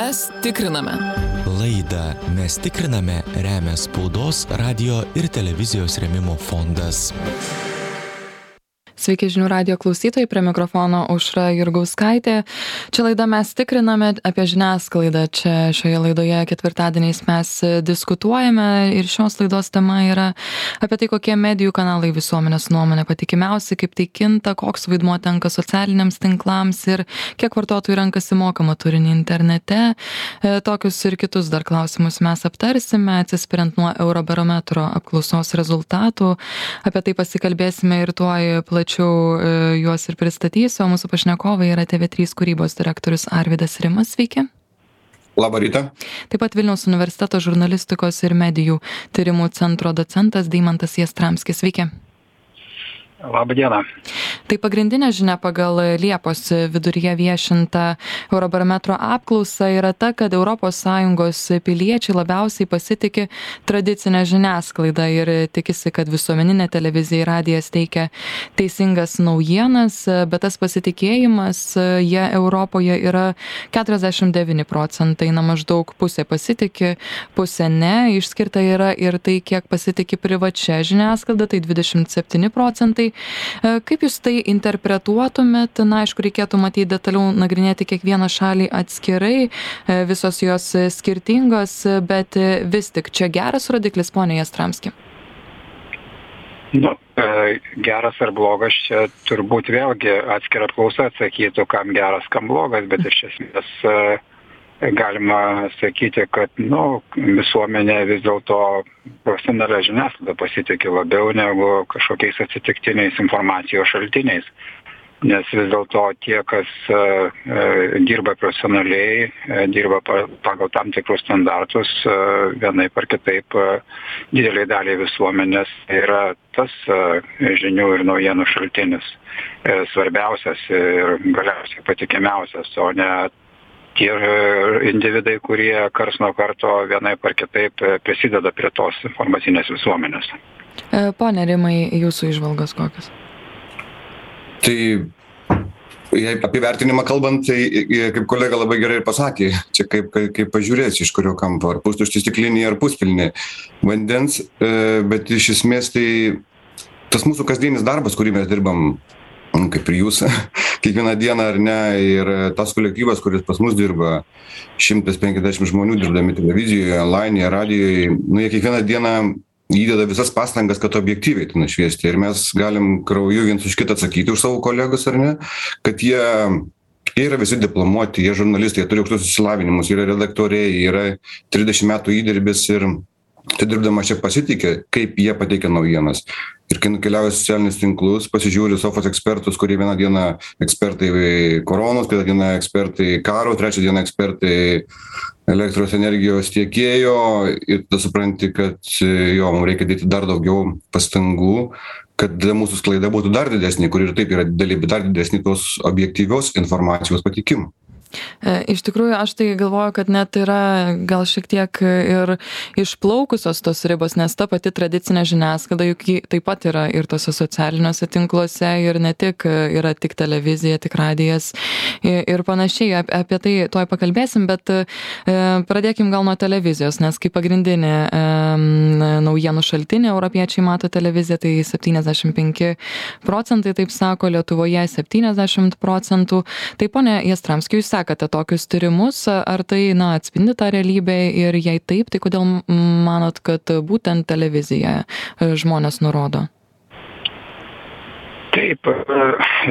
Mes tikriname. Laidą Mes tikriname remia spaudos, radio ir televizijos remimo fondas. Sveiki žinių radio klausytojai, prie mikrofono Užra Jurgauskaitė. Čia laida mes tikriname apie žiniasklaidą. Čia šioje laidoje ketvirtadieniais mes diskutuojame ir šios laidos tema yra apie tai, kokie medijų kanalai visuomenės nuomonė patikimiausi, kaip tai kinta, koks vaidmuo tenka socialiniams tinklams ir kiek vartotojų renkasi mokamą turinį internete. E, tokius ir kitus dar klausimus mes aptarsime, atsispiriant nuo Eurobarometro apklausos rezultatų. Apie tai pasikalbėsime ir tuoj plačiau plačiau e, juos ir pristatysiu, o mūsų pašnekovai yra TV3 kūrybos direktorius Arvidas Rimas. Sveiki. Labą rytą. Taip pat Vilniaus universiteto žurnalistikos ir medijų tyrimų centro docentas Deimantas Jastramskis. Sveiki. Labą dieną. Tai pagrindinė žinia pagal Liepos viduryje viešintą Eurobarometro apklausą yra ta, kad ES piliečiai labiausiai pasitikė tradicinę žiniasklaidą ir tikisi, kad visuomeninė televizija ir radijas teikia teisingas naujienas, bet tas pasitikėjimas jie Europoje yra 49 procentai, na maždaug pusė pasitikė, pusė ne, išskirta yra ir tai, kiek pasitikė privačia žiniasklaida, tai 27 procentai tai kaip jūs tai interpretuotumėt? Na aišku reikėtų matyt detaliau nagrinėti kiekvieną šalį atskirai e, visos jos skirtingos bet vis tik čia geras rodiklis pone jastramski. Nu, e, geras ar blogas čia turbūt vėlgi atskira apklausa atsakytų, kam geras, kam blogas, bet iš esmės e, galima sakyti kad nu visuomenė vis dėlto profesionalia žiniasklaida pasitiki labiau negu kažkokiais atsitiktiniais informacijos šaltiniais. Nes vis dėlto tie kas e, e, dirba profesionaliai e, dirba pagal tam tikrus standartus vienaip ar kitaip didelei daliai visuomenės yra tas žinių ir naujienų šaltinis svarbiausias ir galiausiai patikimiausias o ne tie individai kurie karts nuo karto vienaip ar kitaip prisideda prie tos informacinės visuomenės. E, pone Rimai, jūsų išvalgos kokios? Tai jei apie vertinimą kalbant, tai kaip kolega labai gerai ir pasakė, čia kaip, kaip, kaip pažiūrėsi, iš kurio kampo, ar pustušti stiklinį, ar puspilnį vandens, e, bet iš esmės tai tas mūsų kasdienis darbas, kurį mes dirbam kaip ir jūs, kiekvieną dieną ar ne, ir tas kolektyvas, kuris pas mus dirba, 150 žmonių dirbdami televizijoje, online, radijoje, nu jie kiekvieną dieną įdeda visas pastangas, kad objektyviai tai nušviesti. Ir mes galim krauju viens už kitą atsakyti už savo kolegus, ar ne, kad jie Jie yra visi diplomuoti, jie žurnalistai, jie turi aukštus įsilavinimus, yra redaktoriai, yra 30 metų įdirbis ir tai dirbdamas čia pasitikė, kaip jie pateikia naujienas. Ir kai nukeliauja socialinius tinklus, pasižiūri sofos ekspertus, kurie vieną dieną ekspertai koronos, kitą dieną ekspertai karo, trečią dieną ekspertai elektros energijos tiekėjo ir tada supranti, kad jo, mums reikia dėti dar daugiau pastangų, kad mūsų sklaida būtų dar didesnė, kur ir taip yra didelė, bet dar didesnė tos objektyvios informacijos patikimų. E, iš tikrųjų, aš tai galvoju, kad net yra gal šiek tiek ir išplaukusios tos ribos, nes ta pati tradicinė žiniasklaida juk taip pat yra ir tose socialiniuose tinkluose ir ne tik yra tik televizija, tik radijas ir panašiai. Apie tai tuoj pakalbėsim, bet e, pradėkim gal nuo televizijos, nes kaip pagrindinė naujienų šaltinė europiečiai mato televiziją, tai 75 procentai, taip sako, Lietuvoje 70 procentų. Tai ponė Jastramskiai, jūs sekate tokius tyrimus? Ar tai na atspindi tą realybę? Ir jei taip tai kodėl manot kad būtent televiziją e, žmonės nurodo? Taip, e,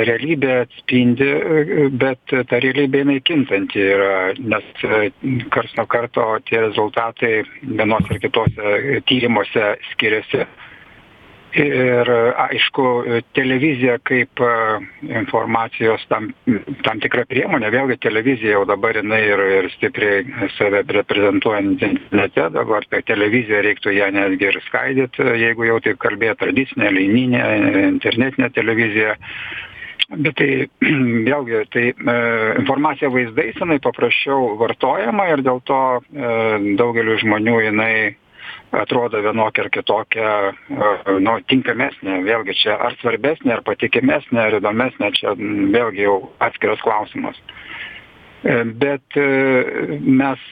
realybė atspindi, e, bet ta realybė jinai kintanti yra, nes kars nuo karto tie rezultatai vienos ar kitose tyrimuose skiriasi ir aišku televizija kaip informacijos tam tam tikra priemonė. Vėlgi televizija jau dabar jinai ir ir stipriai save reprezentuojanti internete. Dabar tai televiziją reiktų ją netgi ir skaidyt jeigu jau taip kalbėt tradicinė linijinė internetinė televizija bet tai vėlgi tai e, informacija vaizdais jinai paprasčiau vartojama ir dėl to e, daugeliui žmonių jinai atrodo vienokia ar kitokia nu tinkamesnė vėlgi čia ar svarbesnė ar patikimesnė ar įdomesnė čia vėlgi jau atskiras klausimas. Bet mes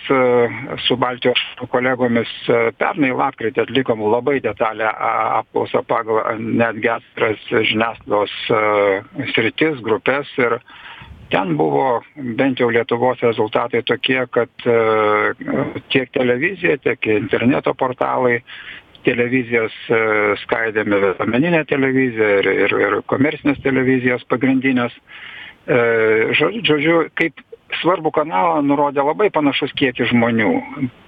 su Baltijos kolegomis pernai lapkritį atlikom labai detalę apklausą pagal netgi atskiras žiniasklaidos sritis, grupės ir ten buvo bent jau Lietuvos rezultatai tokie, kad tiek televizija, tiek interneto portalai televizijas skaidėme visuomeninę televiziją ir, ir, ir komercinės televizijos pagrindinės. Žodžiu, kaip svarbų kanalą nurodė labai panašus kiekis žmonių.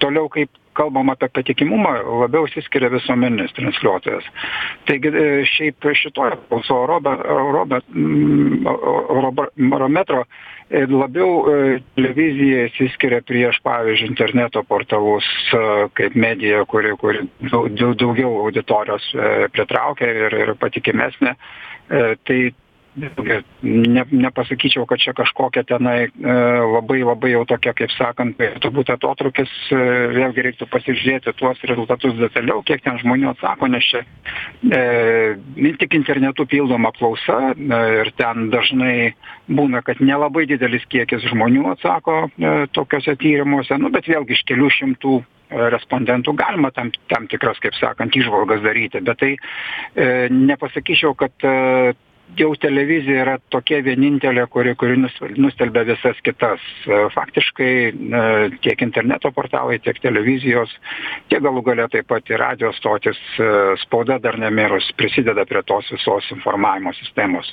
Toliau, kaip kalbam apie patikimumą, labiau išsiskiria visuomeninis transliuotojas. Taigi šiaip šitoje apklauso Eurobarometro labiau televizija įsiskiria prieš, pavyzdžiui, interneto portalus kaip medija, kuri, kuri daugiau auditorijos pritraukia ir, ir patikimesnė. Tai ne, nepasakyčiau, kad čia kažkokia tenai e, labai labai jau tokia, kaip sakant, turbūt atotrukis, e, vėlgi reiktų pasižiūrėti tuos rezultatus detaliau, kiek ten žmonių atsako, nes čia e, tik internetu pildoma klausa e, ir ten dažnai būna, kad nelabai didelis kiekis žmonių atsako e, tokiuose tyrimuose, nu, bet vėlgi iš kelių šimtų e, respondentų galima tam, tam tikras, kaip sakant, išvalgas daryti, bet tai e, nepasakyčiau, kad e, jau televizija yra tokia vienintelė, kuri, kuri nustelbia visas kitas. Faktiškai tiek interneto portalai, tiek televizijos, tiek galų gale taip pat ir radio stotis, spauda dar nemirus prisideda prie tos visos informavimo sistemos.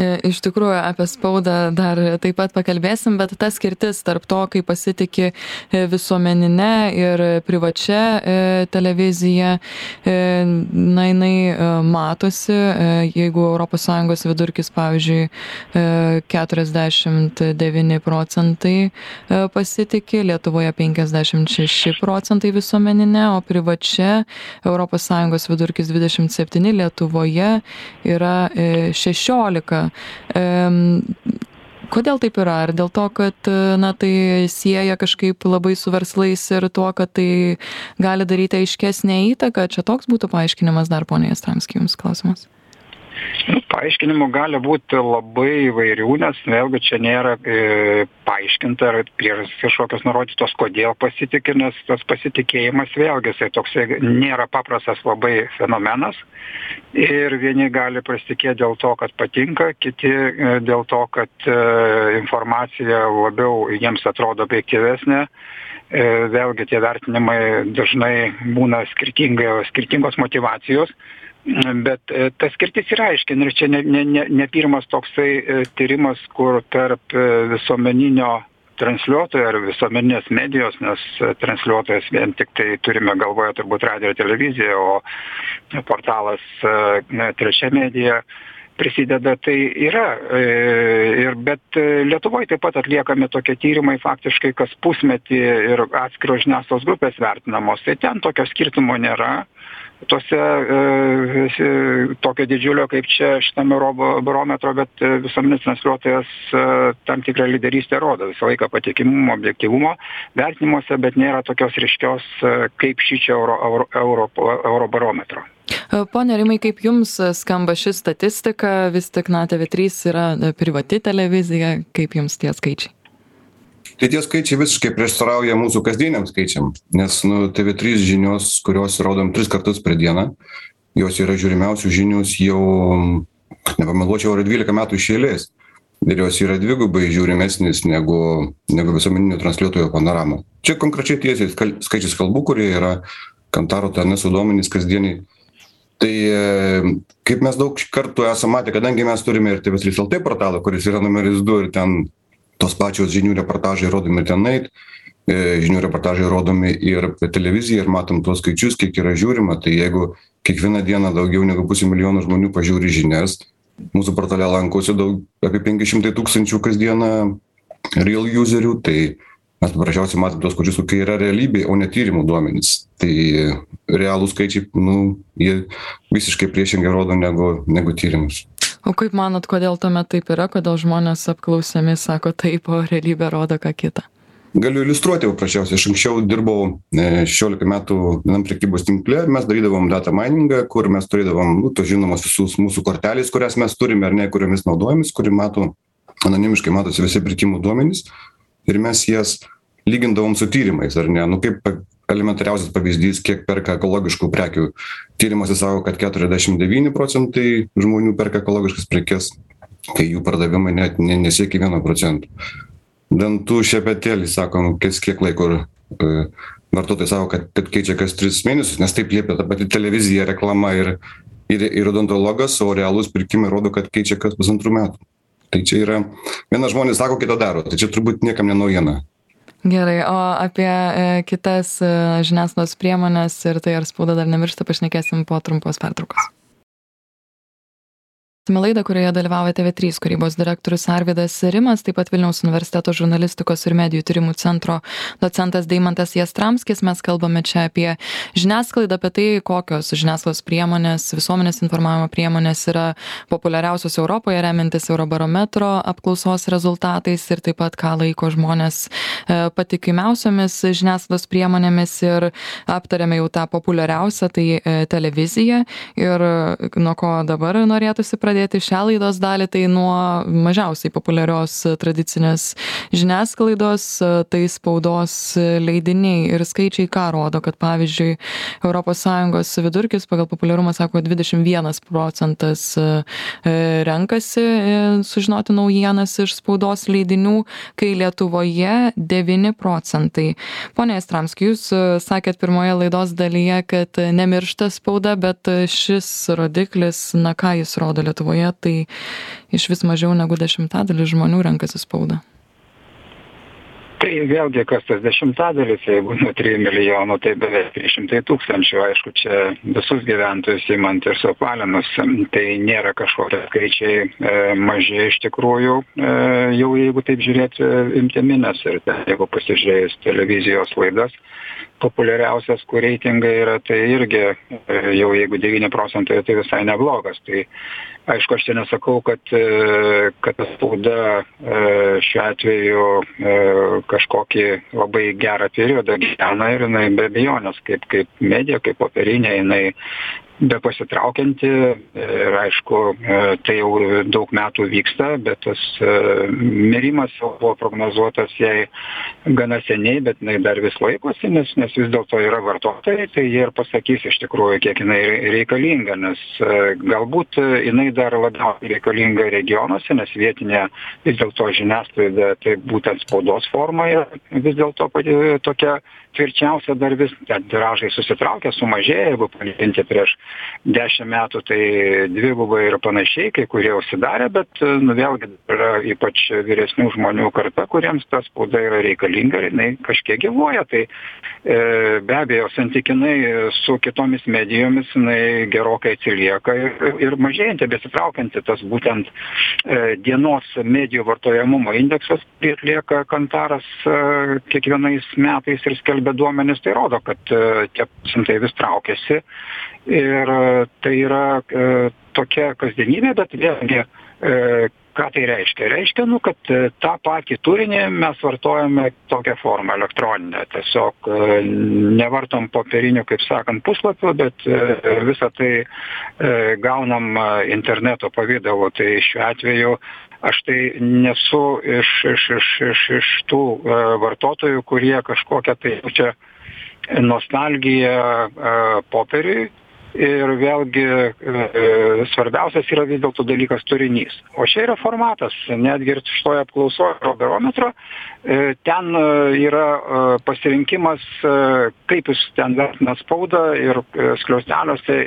Iš tikrųjų, apie spaudą dar taip pat pakalbėsim, bet ta skirtis tarp to, kai pasitikė visuomeninė ir privačia televizija, na, jinai matosi, jeigu ES vidurkis, pavyzdžiui, 49 procentai pasitikė, Lietuvoje 56 procentai visuomeninė, o privačia ES vidurkis 27, Lietuvoje yra 16 15. Kodėl taip yra? Ar dėl to, kad na, tai sieja kažkaip labai su verslais ir tuo, kad tai gali daryti aiškesnę įtaką? Čia toks būtų paaiškinimas dar, ponė Jastramski, jums klausimas. Nu, paaiškinimų gali būti labai įvairių, nes vėlgi čia nėra e, paaiškinta ar priežastys kažkokios nurodytos, kodėl pasitikė, nes tas pasitikėjimas vėlgi jisai toks nėra paprastas labai fenomenas. Ir vieni gali pasitikėti dėl to, kad patinka, kiti e, dėl to, kad e, informacija labiau jiems atrodo objektyvesnė. E, vėlgi tie vertinimai dažnai būna skirtingos motivacijos bet e, ta skirtis yra aiški. Ir čia ne ne ne ne pirmas toksai e, tyrimas kur tarp e, visuomeninio transliuotojo ar visuomeninės medijos nes transliuotojas vien tiktai turime galvoje turbūt radiją ir televiziją o portalas na trečia medija prisideda tai yra ir bet lietuvoj taip pat atliekami tokie tyrimai faktiškai kas pusmetį ir atskiros žiniasklaidos grupės vertinamos. Tai ten tokio skirtumo nėra. Tose e, tokio didžiulio kaip čia šitam eurobarometro, bet e, visuomeninis transliuotojas e, tam tikrą lyderystę rodo, visą laiką patikimumo, objektivumo vertinimuose, bet nėra tokios ryškios kaip šį čia euro, euro, euro, eurobarometro. Pone Rimai, kaip Jums skamba ši statistika, vis tik na TV3 yra privati televizija, kaip Jums tie skaičiai? tai tie skaičiai visiškai prieštarauja mūsų kasdieniam skaičiam nes nu tv trys žinios kurios rodom tris kartus per dieną jos yra žiūrimiausios žinios jau nepameluočiau ar dvylika metų iš eilės. Ir jos yra dvigubai žiūrimesnės negu negu visuomeninio transliuotojo panorama. Čia konkrečiai tiesiai skal skaičiais kalbu kurie yra kantaro tnso duomenys kasdieniai tai kaip mes daug kartų esam matę kadangi mes turime ir tv trys lt portalą kuris yra numeris du ir ten tos pačios žinių reportažai rodomi tenai e, žinių reportažai rodomi ir per televiziją ir matom tuos skaičius kiek yra žiūrima tai jeigu kiekvieną dieną daugiau negu pusė milijono žmonių pažiūri žinias mūsų portale lankosi daug apie penki šimtai tūkstančių kasdieną real userių tai mes paprasčiausiai matom tuos skaičius kokia yra realybė o ne tyrimų duomenys. Tai realūs skaičiai nu jie visiškai priešingai rodo negu negu tyrimus. O kaip manot kodėl tuomet taip yra kodėl žmonės apklausiami sako taip o realybė rodo ką kita galiu iliustruoti paprasčiausiai. Aš anksčiau dirbau e, šešiolika metų vienam prekybos tinkle. Mes darydavom data mainingą kur mes turėdavom nu tos žinomos visus mūsų kortelės kurias mes turime ar ne kuriomis naudojamės kuri mato anonimiškai matosi visi pirkimų duomenys ir mes jas lygindavom su tyrimais ar ne? Nu kaip elementariausias pavyzdys kiek perka ekologiškų prekių. Tyrimuose sako kad keturiasdešim devyni procentai žmonių perka ekologiškas prekes kai jų pardavimai net ne nesiekia vieno procento. Dantų šepetėlis sakom kas kiek laiko e, vartotojai sako kad kad keičia kas tris mėnesius nes taip liepia ta pati televizija reklama ir ir ir odontologas o realūs pirkimai rodo kad keičia kas pusantrų metų tai čia yra viena žmonės sako kita daro. Tai čia turbūt niekam ne naujiena. Gerai o apie e, kitas e, žiniasklaidos priemones ir tai ar spauda dar nemiršta pašnekėsim po trumpos pertraukos tęsiame laidą kurioje dalyvauja tv3 kūrybos direktorius arvydas rimas taip pat vilniaus universiteto žurnalistikos ir medijų tyrimų centro docentas deimantas jastramskis. Mes kalbame čia apie žiniasklaidą apie tai kokios žiniasklaidos priemonės visuomenės informavimo priemonės yra populiariausios europoje remiantis eurobarometro apklausos rezultatais ir taip pat ką laiko žmonės e, patikimiausiomis žiniasklaidos priemonėmis ir aptarėme jau tą populiariausią tai e, televiziją. Ir nuo ko dabar norėtųsi pradėti pradėti šią laidos dalį tai nuo mažiausiai populiarios tradicinės žiniasklaidos tai spaudos leidiniai ir skaičiai ką rodo kad pavyzdžiui europos sąjungos vidurkis pagal populiarumą sako dvidešim vienas procentas e, renkasi e, sužinoti naujienas iš spaudos leidinių kai lietuvoje devyni procentai. Pone jastramski jūs e, sakėt pirmoje laidos dalyje kad nemiršta spauda bet šis rodiklis na ką jis rodo lietuvoje lietuvoje tai išvis mažiau negu dešimtadalis žmonių renkasi spaudą. Tai vėlgi kas tas dešimtadalis jeigu nuo trijų milijonų tai beveik trys šimtai tūkstančių. Aišku čia visus gyventojus imant ir suapvalinus tai nėra kažkokie skaičiai e, maži iš tikrųjų e, jau jeigu taip žiūrėti imtimi nes ir jeigu pasižiūrėjus televizijos laidas populiariausias kur reitingai yra tai irgi e, jau jeigu devyni procentai tai visai neblogas. Tai aišku aš čia nesakau kad e, kad spauda e, šiuo atveju kažkokį labai gerą periodą gyvena ir jinai be abejonės kaip kaip medija kaip popierinė jinai bepasitraukianti. Ir aišku tai jau daug metų vyksta bet tas mirimas jau buvo prognozuotas jai gana seniai bet jinai dar vis laikosi nes nes vis dėlto yra vartotojai tai jie ir pasakys iš tikrųjų kiek jinai reikalinga nes galbūt jinai dar labiausiai reikalinga regionuose nes vietinė vis dėlto žiniasklaida tai būtent spaudos forma yra vis dėlto pati tokia tvirčiausia dar vis ten tiražai susitraukia sumažėja jeigu palyginti prieš dešim metų tai dvigubai ir panašiai kai kurie užsidarė bet nu vėlgi yra ypač vyresnių žmonių karta kuriems ta spauda yra reikalinga ir jinai kažkiek gyvuoja. Tai e, be abejo santykinai su kitomis medijomis jinai gerokai atsilieka ir ir mažėjanti besitraukianti tas būtent e, dienos medijų vartojamumo indeksas kurį atlieka kantaras e, kiekvienais metais ir skelbia duomenys tai rodo kad e, tie procentai vis traukiasi. Ir e, tai yra e, tokia kasdienybė bet vėlgi ką tai reiškia? Reiškia nu kad tą patį turinį mes vartojame tokia forma elektronine tiesiog nevartom popierinių kaip sakant puslapių bet visa tai gaunam interneto pavidalu. Tai šiuo atveju aš tai nesu iš iš iš iš iš tų e, vartotojų kurie kažkokią tai jaučia nostalgiją e, popieriui ir vėlgi e, svarbiausias yra vis dėlto dalykas turinys. O čia yra formatas netgi ir šitoj apklausoj eurobarometro e, ten e, yra pasirinkimas kaip jūs ten vertinat spaudą ir skliausteliuose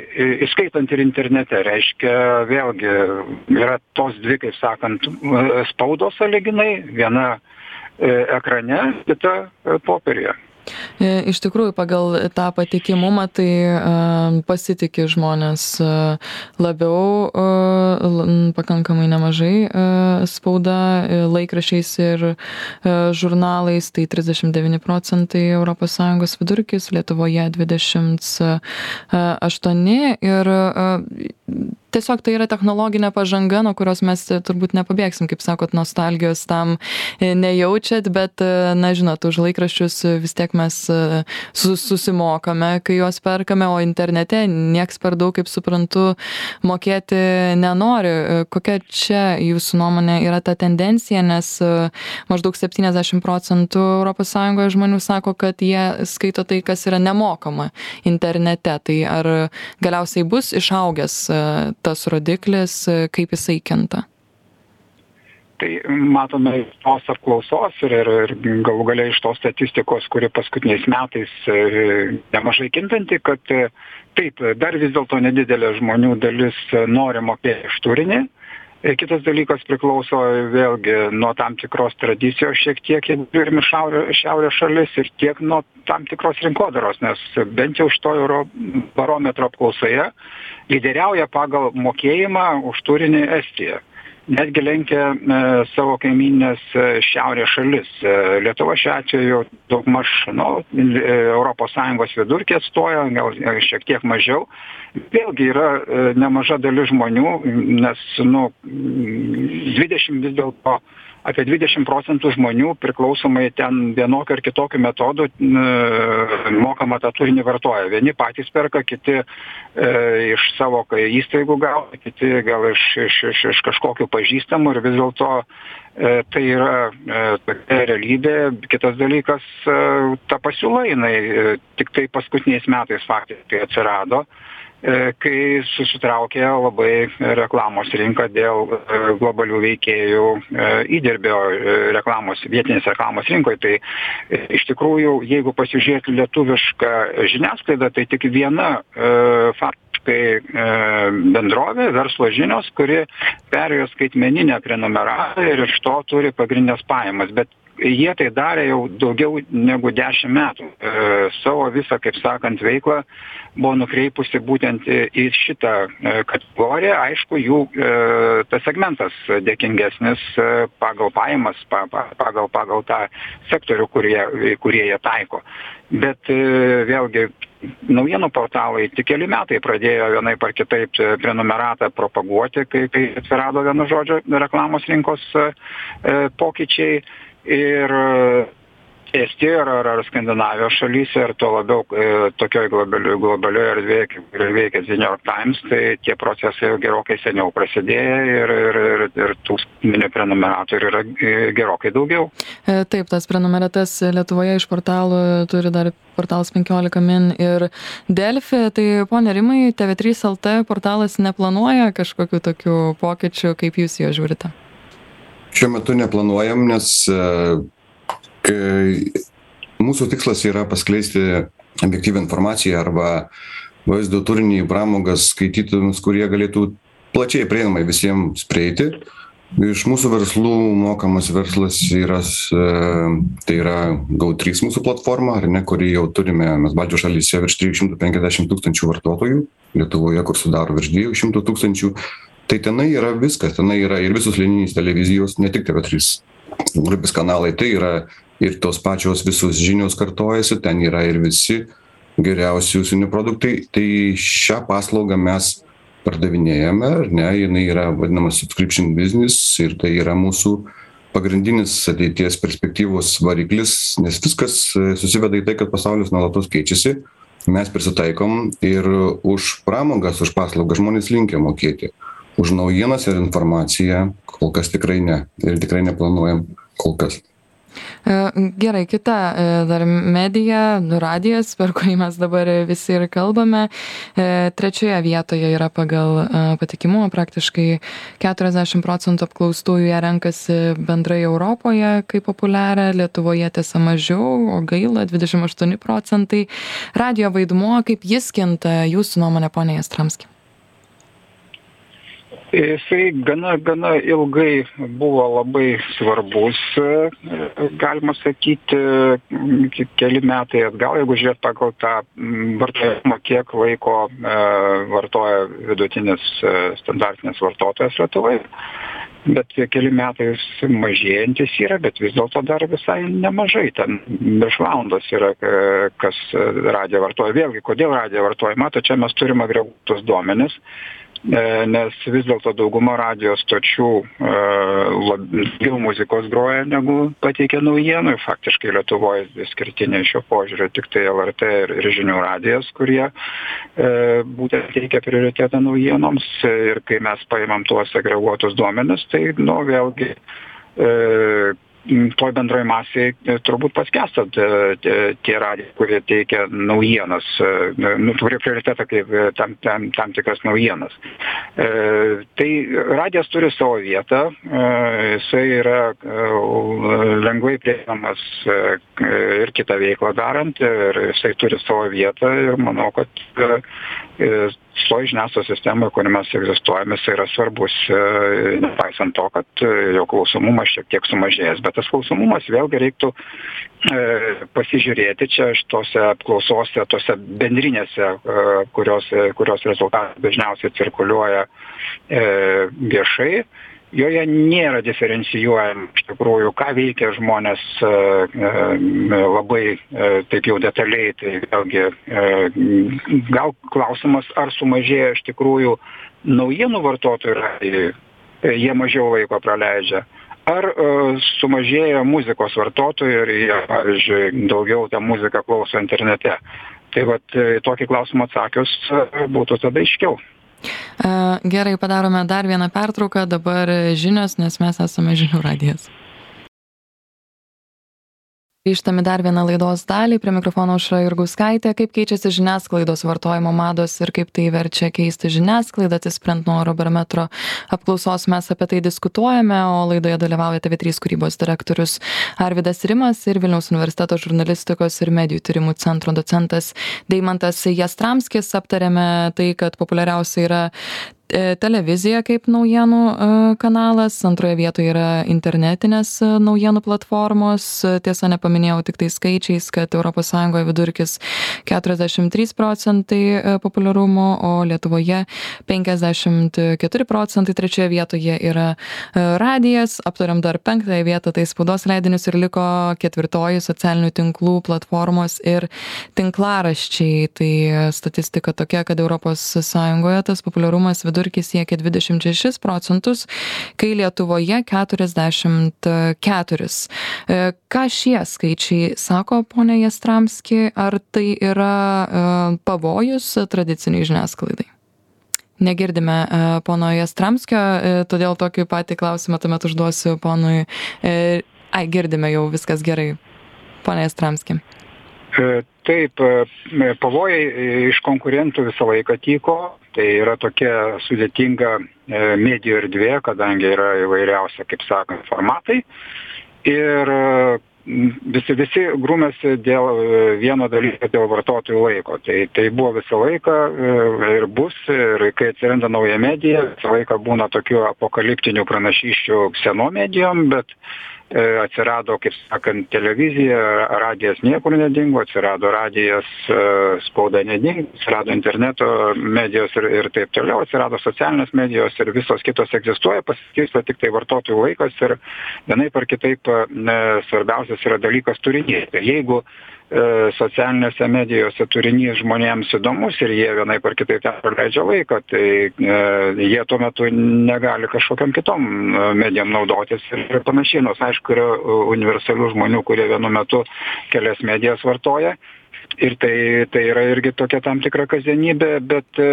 įskaitant ir internete. Reiškia vėlgi yra tos dvi kaip sakant spaudos sąlyginai. Viena ekrane kita popieriuje iš tikrųjų, pagal tą patikimumą tai e, pasitiki žmonės e, labiau, pakankamai nemažai spauda laikrašiais ir žurnalais, tai 39 procentai ES vidurkis, Lietuvoje 28 ir tiesiog tai yra technologinė pažanga nuo kurios mes turbūt nepabėgsim kaip sakot nostalgijos tam nejaučiat bet na žinot už laikraščius vis tiek mes su susimokame kai juos perkame o internete nieks per daug kaip suprantu mokėti nenori. Kokia čia jūsų nuomone yra ta tendencija nes maždaug septyniasdešim procentų europos sąjungoje žmonių sako kad jie skaito tai kas yra nemokama internete. Tai ar galiausiai bus išaugęs tas rodiklis kaip jisai kinta? Tai matome tos apklausos ir, ir, ir galų galia iš tos statistikos, kuri paskutiniais metais nemažai kintanti, kad taip, dar vis dėlto nedidelė žmonių dalis nori mokėti iš turinį, Kitas dalykas priklauso vėlgi nuo tam tikros tradicijos šiek tiek, jeigu žiūrime šiaurės šalis ir tiek nuo tam tikros rinkodaros, nes bent jau šito euro barometro apklausoje lyderiauja pagal mokėjimą už turinį Estija netgi lenkia e, savo kaimynines e, šiaurės šalis. E, Lietuva šiuo atveju daugmaž nu, ES vidurkį atstoja, gal šiek tiek mažiau. Vėlgi yra nemaža dalis žmonių, nes nu, 20 vis dėlto apie dvidešim procentų žmonių priklausomai ten vienokiu ar kitokiu metodu mokamą tą turinį vartoja. Vieni patys perka kiti e, iš savo įstaigų gauna kiti gal iš iš iš iš kažkokių pažįstamų ir vis dėlto e, tai yra e, tokia realybė. Kitas dalykas ta pasiūla jinai tiktai paskutiniais metais faktiškai atsirado. E, kai susitraukė labai reklamos rinka dėl e, globalių veikėjų e, įdirbio reklamos, vietinės reklamos rinkoje. Tai iš tikrųjų, jeigu pasižiūrėti lietuvišką žiniasklaidą, tai tik viena faktiškai bendrovė, verslo žinios, kuri perėjo skaitmeninę prenumeratą ir iš to turi pagrindinės pajamas. Bet jie tai darė jau daugiau negu dešimt metų. E, savo visą, kaip sakant, veiklą buvo nukreipusi būtent į šitą e, kategoriją. Aišku, jų e, tas segmentas dėkingesnis pagal pajamas, pa, pa, pagal, pagal tą sektorių, kurie, kurie jie taiko. Bet vėlgi naujienų portalai tik keli metai pradėjo vienaip ar kitaip prenumeratą propaguoti, kai, kai atsirado vienu žodžiu reklamos rinkos pokyčiai ir Estijoje ar, ar, ar Skandinavijos šalyse ir tuo labiau e, tokioj globalioj, globalioj erdvėje, kaip ir veikia The New York Times, tai tie procesai jau gerokai seniau prasidėjo ir, ir, ir, ir tų mini prenumeratorių yra gerokai daugiau. E, taip, tas prenumeratas Lietuvoje iš portalų turi dar portalas 15 min ir Delfi. Tai ponė Rimai, TV3 LT portalas neplanuoja kažkokių tokių pokyčių, kaip jūs jo žiūrite? Šiuo metu neplanuojam, nes mūsų tikslas yra paskleisti objektyvę informaciją arba vaizdo turinį pramogas skaitytojams, kurie galėtų plačiai prieinamai visiems prieiti. Iš mūsų verslų mokamas verslas yra, tai yra GAU3 mūsų platforma, ne, kurį jau turime, mes Baltijos šalyse virš 350 tūkstančių vartotojų, Lietuvoje, kur sudaro virš 200 tūkstančių tai tenai yra viskas tenai yra ir visos linijinės televizijos ne tik tv trys grupės kanalai tai yra ir tos pačios visos žinios kartojasi ten yra ir visi geriausi užsienio produktai. Tai šią paslaugą mes pardavinėjame ar ne? Jinai yra vadinamas subscription business ir tai yra mūsų pagrindinis ateities perspektyvos variklis nes viskas susiveda į tai kad pasaulis nuolatos keičiasi. Mes prisitaikom ir už pramogas už paslaugas žmonės linkę mokėti už naujienas ir informaciją kol kas tikrai ne ir tikrai neplanuojam kol kas e, Gerai, kita e, dar medija, radijas, per kurį mes dabar visi ir kalbame. E, trečioje vietoje yra pagal patikimumą, praktiškai 40 procentų apklaustųjų ją renkasi bendrai Europoje kaip populiarią, Lietuvoje tiesa mažiau, o gaila 28 procentai. Radio vaidmuo, kaip jis kinta, jūsų nuomonė, ponė Jastramski? Jisai gana, gana ilgai buvo labai svarbus, galima sakyti, keli metai atgal, jeigu žiūrėt pagal tą vartojimą, kiek laiko e, vartoja vidutinis e, standartinis vartotojas Lietuvoje. Bet keli metai mažėjantis yra, bet vis dėlto dar visai nemažai. Ten virš valandos yra, e, kas radiją vartoja. Vėlgi, kodėl radiją vartoja? Mato, čia mes turime agreguotus duomenis nes vis dėlto dauguma radijo stočių labiau muzikos groja negu pateikia naujienų. Ir faktiškai lietuvoj išskirtiniai šiuo požiūriu. Tiktai lrt ir, ir žinių radijas kurie būtent teikia prioritetą naujienoms. Ir kai mes paimam tuos agreguotus duomenis tai nu vėlgi toj bendroj masėj turbūt paskęsta tie radijai kurie teikia naujienas nu turi prioritetą kaip tam tam tam tikras naujienas. Tai radijas turi savo vietą jisai yra lengvai prieinamas ir kitą veiklą darant ir jisai turi savo vietą ir manau kad toj žiniasklaidos sistemoj kurioj mes egzistuojam jisai yra svarbus nepaisant to kad jo klausomumas šiek tiek sumažėjęs bet tas klausomumas vėlgi reiktų pasižiūrėti čia šitose apklausose tose bendrinėse kurios kurios rezultatai dažniausiai cirkuliuoja viešai. Joje nėra diferencijuojama iš tikrųjų ką veikia žmonės labai taip jau detaliai tai vėlgi gal klausimas ar sumažėjo iš tikrųjų naujienų vartotojų radijuj jie mažiau laiko praleidžia ar sumažėjo muzikos vartotojų ir jie pavyzdžiui daugiau tą muziką klauso internete? Tai vat tokį klausimą atsakius būtų tada aiškiau. Gerai, padarome dar vieną pertrauką, dabar žinios, nes mes esame žinių radijas. Grįžtame dar vieną laidos dalį, prie mikrofono aušra Jurguskaitė, kaip keičiasi žiniasklaidos vartojimo mados ir kaip tai verčia keisti žiniasklaidą, atsisprent nuo Eurobarometro apklausos? Mes apie tai diskutuojame, o laidoje dalyvauja TV3 kūrybos direktorius Arvidas Rimas ir Vilniaus universiteto žurnalistikos ir medijų tyrimų centro docentas Deimantas Jastramskis. Aptarėme tai, kad populiariausia yra televizija kaip naujienų kanalas, antroje vietoje yra internetinės naujienų platformos. Tiesa, nepaminėjau tik tai skaičiais, kad ES vidurkis 43 procentai populiarumo, o Lietuvoje 54 procentai. Trečioje vietoje yra radijas, aptariam dar penktąją vietą, tai spaudos leidinius ir liko ketvirtoji socialinių tinklų platformos ir tinklaraščiai. Tai statistika tokia, kad ES tas populiarumas vidurkis siekia 26 procentus, kai Lietuvoje 44. E, ką šie skaičiai sako, ponė Jastramski, ar tai yra e, pavojus tradiciniai žiniasklaidai? Negirdime e, pono Jastramskio, todėl tokį patį klausimą tuomet užduosiu ponui. Ai, girdime jau, viskas gerai. Pone Jastramski. Taip, pavojai iš konkurentų visą laiką tyko, tai yra tokia sudėtinga medijų erdvė, kadangi yra įvairiausia, kaip sakant, formatai. Ir visi, visi grūmėsi dėl vieno dalyko, dėl vartotojų laiko. Tai, tai buvo visą laiką ir bus, ir kai atsiranda nauja medija, visą laiką būna tokių apokaliptinių pranašyščių seno medijom, bet atsirado, kaip sakant, televizija, radijas niekur nedingo, atsirado radijas, spauda nedingo, atsirado interneto medijos ir, ir taip toliau, atsirado socialinės medijos ir visos kitos egzistuoja, pasiskirsto tik tai vartotojų laikas ir vienai par kitaip ne, svarbiausias yra dalykas turinys. Tai jeigu socialinėse medijose turinys žmonėms įdomus ir jie vienaip ar kitaip ten praleidžia laiką, tai e, jie tuo metu negali kažkokiam kitom medijom naudotis ir panašiai. Nors aišku, yra universalių žmonių, kurie vienu metu kelias medijas vartoja. Ir tai, tai yra irgi tokia tam tikra kasdienybė, bet e,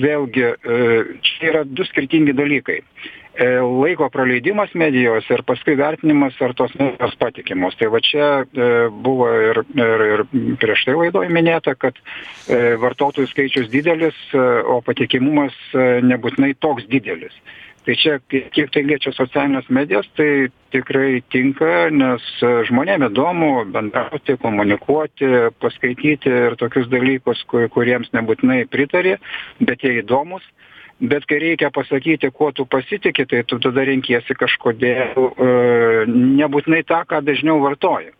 vėlgi čia yra du skirtingi dalykai laiko praleidimas medijose ir paskui vertinimas, ar tos medijos patikimos. Tai va čia buvo ir, ir, ir prieš tai laidoje minėta, kad vartotojų skaičius didelis, o patikimumas nebūtinai toks didelis. Tai čia, kiek tai liečia socialinės medijas, tai tikrai tinka, nes žmonėm įdomu bendrauti, komunikuoti, paskaityti ir tokius dalykus, kuriems nebūtinai pritarė, bet jie įdomus bet kai reikia pasakyti kuo tu pasitiki tai tu tada renkiesi kažkodėl nebūtinai tą ką dažniau vartoji.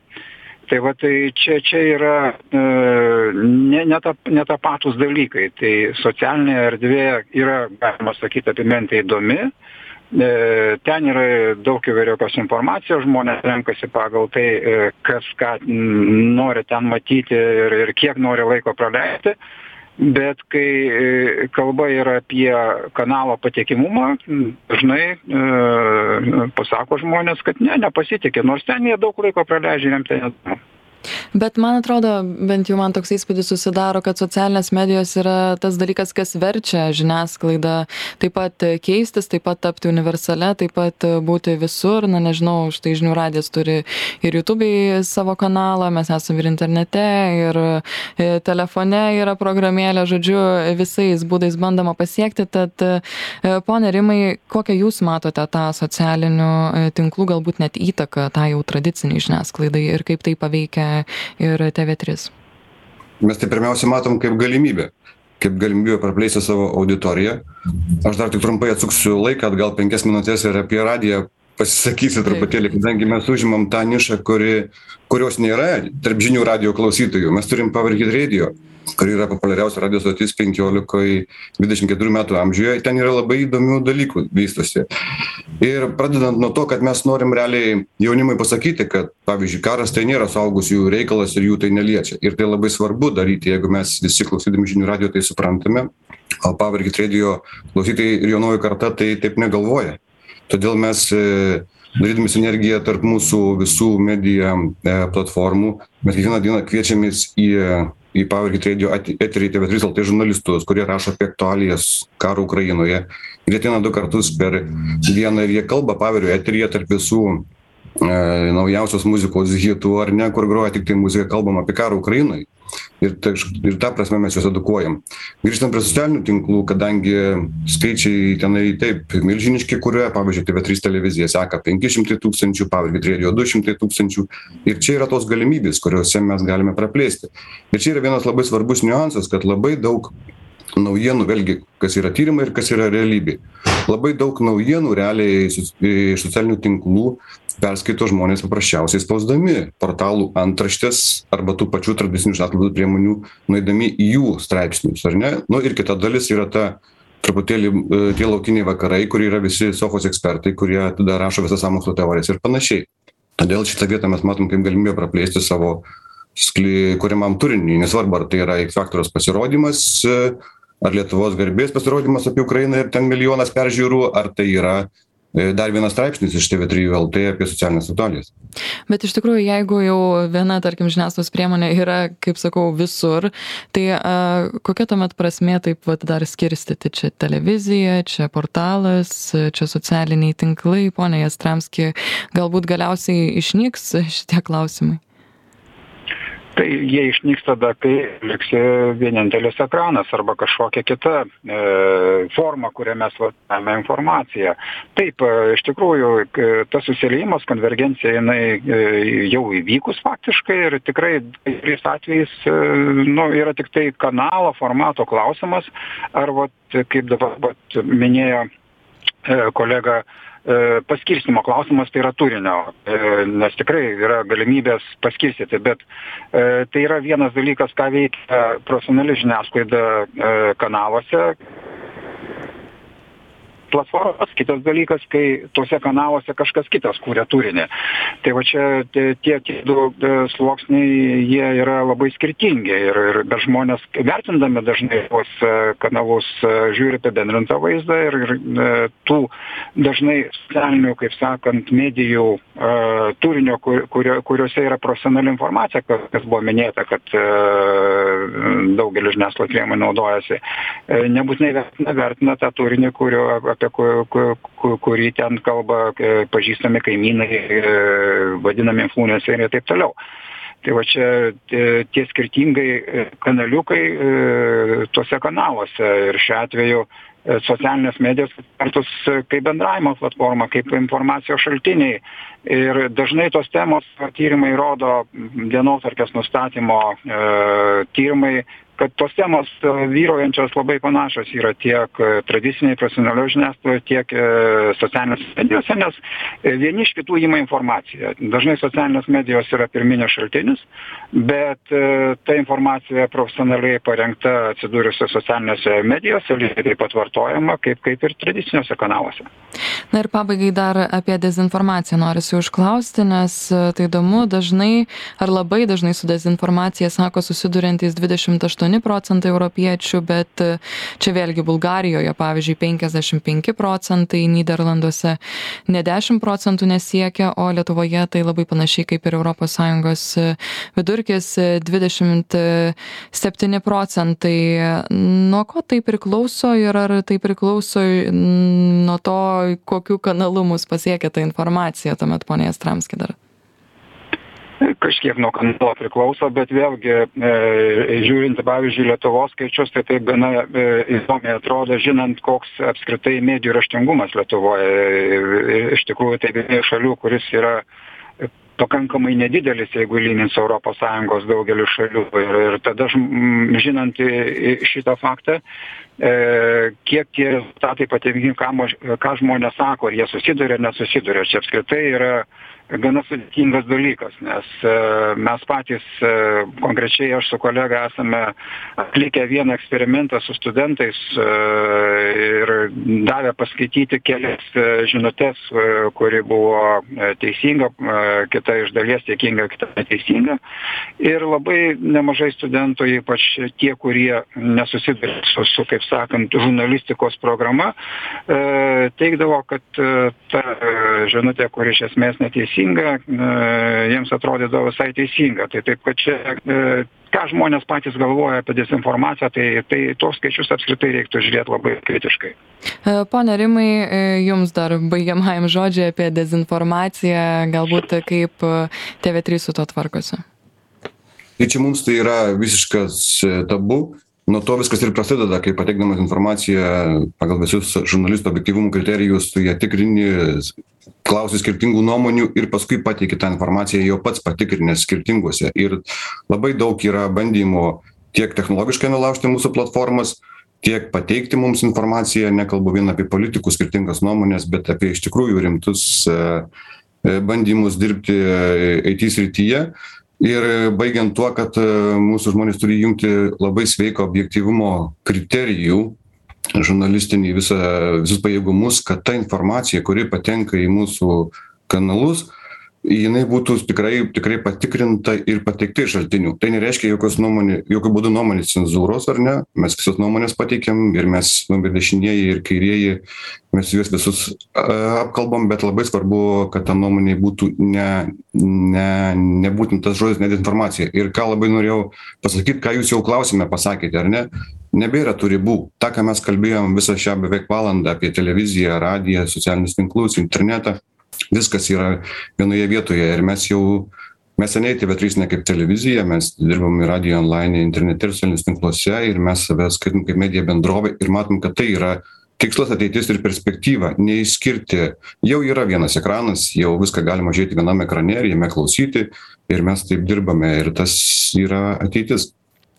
Tai va tai čia čia yra ne ne ta netapatūs dalykai. Tai socialinė erdvė yra galima sakyt apymentai įdomi. Ten yra daug įvairiausios informacijos žmonės renkasi pagal tai kas ką nori ten matyti ir ir kiek nori laiko praleisti bet kai e, kalba yra apie kanalo patikimumą dažnai e, pasako žmonės kad ne nepasitiki nors ten jie daug laiko praleidžia jiem tai neįdomu bet man atrodo bent jau man toks įspūdis susidaro kad socialinės medijos yra tas dalykas kas verčia žiniasklaidą taip pat keistis taip pat tapti universalia taip pat būti visur. Na nežinau štai žinių radijas turi ir jutubėj savo kanalą mes esam ir internete ir e, telefone yra programėlė žodžiu visais būdais bandoma pasiekti. Tad e, pone rimai kokią jūs matote tą socialinių e, tinklų galbūt net įtaką tai jau tradicinei žiniasklaidai ir kaip tai paveikia ir TV3? Mes tai pirmiausia matom kaip galimybę kaip galimybę praplėsti savo auditoriją. Aš dar tik trumpai atsuksiu laiką, atgal penkias minutės ir apie radiją pasisakysiu truputėlį, kadangi mes užimam tą nišą, kuri, kurios nėra tarp žinių radio klausytojų. Mes turim Powerhit Radio kuri yra populiariausia radijo stotis penkiolikoj dvidešim keturių metų amžiuje. Ten yra labai įdomių dalykų vystosi. Ir pradedant nuo to kad mes norim realiai jaunimui pasakyti kad pavyzdžiui karas tai nėra suaugusiųjų reikalas ir jų tai neliečia. Ir tai labai svarbu daryti jeigu mes visi klausydami žinių radijo tai suprantame o powerhit redijo klausytojai ir jaunoji karta tai taip negalvoja. Todėl mes e, darydami sinergiją tarp mūsų visų medija e, platformų mes kiekvieną dieną kviečiamės į į Powerhit Radio eterį TV3 LT žurnalistus, kurie rašo apie aktualijas karo Ukrainoje. Ir jie ateina du kartus per dieną ir jie kalba Powerio eteryje tarp visų naujausios muzikos hitų ar ne, kur groja tik tai muzika, kalbam apie karą Ukrainoje ir ta ir ta prasme mes juos edukuojam. Grįžtant prie socialinių tinklų kadangi skaičiai tenai taip milžiniški kurioje pavyzdžiui tv trys televizija seka penki šimtai tūkstančių powerhit radio du šimtai tūkstančių. Ir čia yra tos galimybės kuriose mes galime praplėsti. Ir čia yra vienas labai svarbus niuansas kad labai daug naujienų vėlgi kas yra tyrimai ir kas yra realybė. Labai daug naujienų realiai iš socialinių tinklų perskaito žmonės paprasčiausiai spausdami portalų antraštes arba tų pačių tradicinių žiniasklaidos priemonių nueidami į jų straipsnius ar ne? Nu ir kita dalis yra ta truputėlį e, tie laukiniai vakarai kur yra visi sofos ekspertai kurie tada rašo visas sąmokslo teorijas ir panašiai. Todėl šitą vietą mes matom kaip galimybę praplėsti savo skly kuriamam turiniui. Nesvarbu ar tai yra x faktoriaus pasirodymas e, ar lietuvos garbės pasirodymas apie ukrainą ir ten milijonas peržiūrų ar tai yra dar vienas straipsnis iš TV3 LT apie socialines aktualijas. Bet iš tikrųjų, jeigu jau viena, tarkim, žiniasklaidos priemonė yra, kaip sakau, visur, tai a, kokia tuomet prasmė taip vat, dar skirstyti? Čia televizija, čia portalas, čia socialiniai tinklai, ponė Jastramski, galbūt galiausiai išnyks šitie klausimai? Tai jie išnyks tada kai liks vienintelis ekranas arba kažkokia kita e, forma kuria mes vartojame informaciją. Taip e, iš tikrųjų tas susiliejimas konvergencija jinai e, jau įvykus faktiškai ir tikrai kai kuriais atvejais nu yra tiktai kanalo formato klausimas. Ar vat kaip dabar vat minėjo kolega E, paskirstymo klausimas tai yra turinio. E, nes tikrai yra galimybės paskirstyti bet e, tai yra vienas dalykas ką veikia profesionali žiniasklaida kanaluose platformas kitas dalykas kai tuose kanaluose kažkas kitas kuria turinį. Tai va čia tie tie du e, sluoksniai jie yra labai skirtingi ir ir bet žmonės vertindami dažnai tuos e, kanalus e, žiūri apibendrintą vaizdą ir ir tų dažnai socialinių kaip sakant medijų turinio kur kurio kuriuose yra profesionali informacija kas buvo minėta kad daugelis žiniasklaidos priemonių naudojasi nebūtinai vertina vertina tą turinį kurio apie ku ku ku kurį ten kalba e, pažįstami kaimynai e, vadinami influenceriai ir taip toliau. Tai va čia e, tie skirtingai kanaliukai tuose kanaluose ir šiuo atveju socialinės medijos vertus kaip bendravimo platforma kaip informacijos šaltiniai ir dažnai tos temos tyrimai rodo dienotvarkės nustatymo tyrimai kad tos temos e, vyraujančios labai panašios yra tiek e, tradicinėj profesionalioj žiniasklaidoj tiek e, socialinėse medijose nes vieni iš kitų ima informaciją. Dažnai socialinės medijos yra pirminis šaltinis bet ta informacija profesionaliai parengta atsidūrusi socialinėse medijose lygiai taip pat vartojama kaip kaip ir tradiciniuose kanaluose. Na ir pabaigai dar apie dezinformaciją norisi jūsų užklausti, nes e, tai įdomu, dažnai ar labai dažnai su dezinformacija sako susiduriantys 28 procentai europiečių, bet e, čia vėlgi Bulgarijoje, pavyzdžiui, 55 procentai, Niderlanduose ne 10 procentų nesiekia, o Lietuvoje tai labai panašiai kaip ir ES vidurkis 27 procentai. Nuo ko tai priklauso ir ar tai priklauso nuo to, kokiu kanalu mus pasiekia ta informacija tuomet, ponė Jastramski dar? Kažkiek nuo kanalo priklauso, bet vėlgi, e, žiūrint, pavyzdžiui, Lietuvos skaičius, tai taip gana e, įdomiai atrodo, žinant, koks apskritai medijų raštingumas Lietuvoje. E, iš tikrųjų, tai viena iš šalių, kuris yra pakankamai nedidelis, jeigu lygint su ES daugeliu šalių. Ir, ir tada, žinant šitą faktą, e, kiek tie rezultatai pateikingi, ką, ką žmonės sako, ar jie susiduria, nesusiduria. Čia apskritai yra gana sudėtingas dalykas, nes e, mes patys, e, konkrečiai aš su kolega esame atlikę vieną eksperimentą su studentais e, ir davę paskaityti kelias žinutės, kuri buvo teisinga, kita iš dalies tiekinga, kita neteisinga. Ir labai nemažai studentų, ypač tie, kurie nesusiduria su, su, kaip sakant, žurnalistikos programa, teikdavo, kad ta žinutė, kuri iš esmės neteisinga, teisinga, jiems atrodydavo visai teisinga. Tai taip, kad čia e, ką žmonės patys galvoja apie dezinformaciją, tai, tai tos skaičius apskritai reiktų žiūrėti labai kritiškai. E, pone Rimai, e, jums dar baigiamajam žodžiai apie dezinformaciją, galbūt kaip TV3 su to tvarkosi. Tai čia mums tai yra visiškas tabu, nuo to viskas ir prasideda kai pateikdamas informaciją pagal visus žurnalisto objektyvumo kriterijus tu ją tikrini klausi skirtingų nuomonių ir paskui pateiki tą informaciją jau pats patikrinęs skirtingose ir labai daug yra bandymų tiek technologiškai nulaužti mūsų platformas tiek pateikti mums informaciją. Nekalbu vien apie politikų skirtingas nuomones bet apie iš tikrųjų rimtus e, e, bandymus dirbti it srityje ir baigiant tuo kad e, mūsų žmonės turi įjungti labai sveiką objektyvumo kriterijų žurnalistinį visą visus pajėgumus kad ta informacija kuri patenka į mūsų kanalus jinai būtų tikrai tikrai patikrinta ir pateikta iš šaltinių. Tai nereiškia jokios nuomonė jokiu būdu nuomonės cenzūros ar ne? Mes visas nuomones pateikiam ir mes nu ir dešinieji ir kairieji mes juos visus apkalbam bet labai svarbu kad ta nuomonė būtų ne ne ne būtent tas žodis dezinformacija. Ir ką labai norėjau pasakyt ką jūs jau klausime pasakėte ar ne? Nebėra tų ribų. Tą ką mes kalbėjom visą šią beveik valandą apie televiziją radiją socialinius tinklus internetą viskas yra vienoje vietoje. Ir mes jau mes seniai tv trys ne kaip televizija mes dirbam ir radijo onlaine internete ir socialiniuose tinkluose ir mes save skaitom kaip medija bendrovė ir matom kad tai yra tikslas ateitis ir perspektyva neišskirti. Jau yra vienas ekranas jau viską galima žiūrėti vienam ekrane ir jame klausyti ir mes taip dirbame ir tas yra ateitis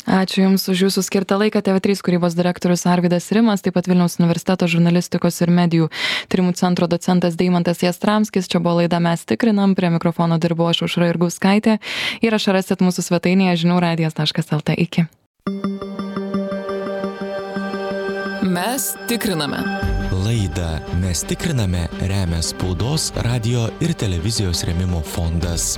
ačiū jums už jūsų skirtą laiką tv trys kūrybos direktorius arvydas rimas taip pat vilniaus universiteto žurnalistikos ir medijų tyrimų centro docentas deimantas jastramskis. Čia buvo laida mes tikrinam prie mikrofono dirbau aš aušra jurgauskaitė. Įrašą rasit mūsų svetainėje žinių radijas taškas lt. Iki. Mes tikriname. Laidą mes tikriname remia spaudos radijo ir televizijos rėmimo fondas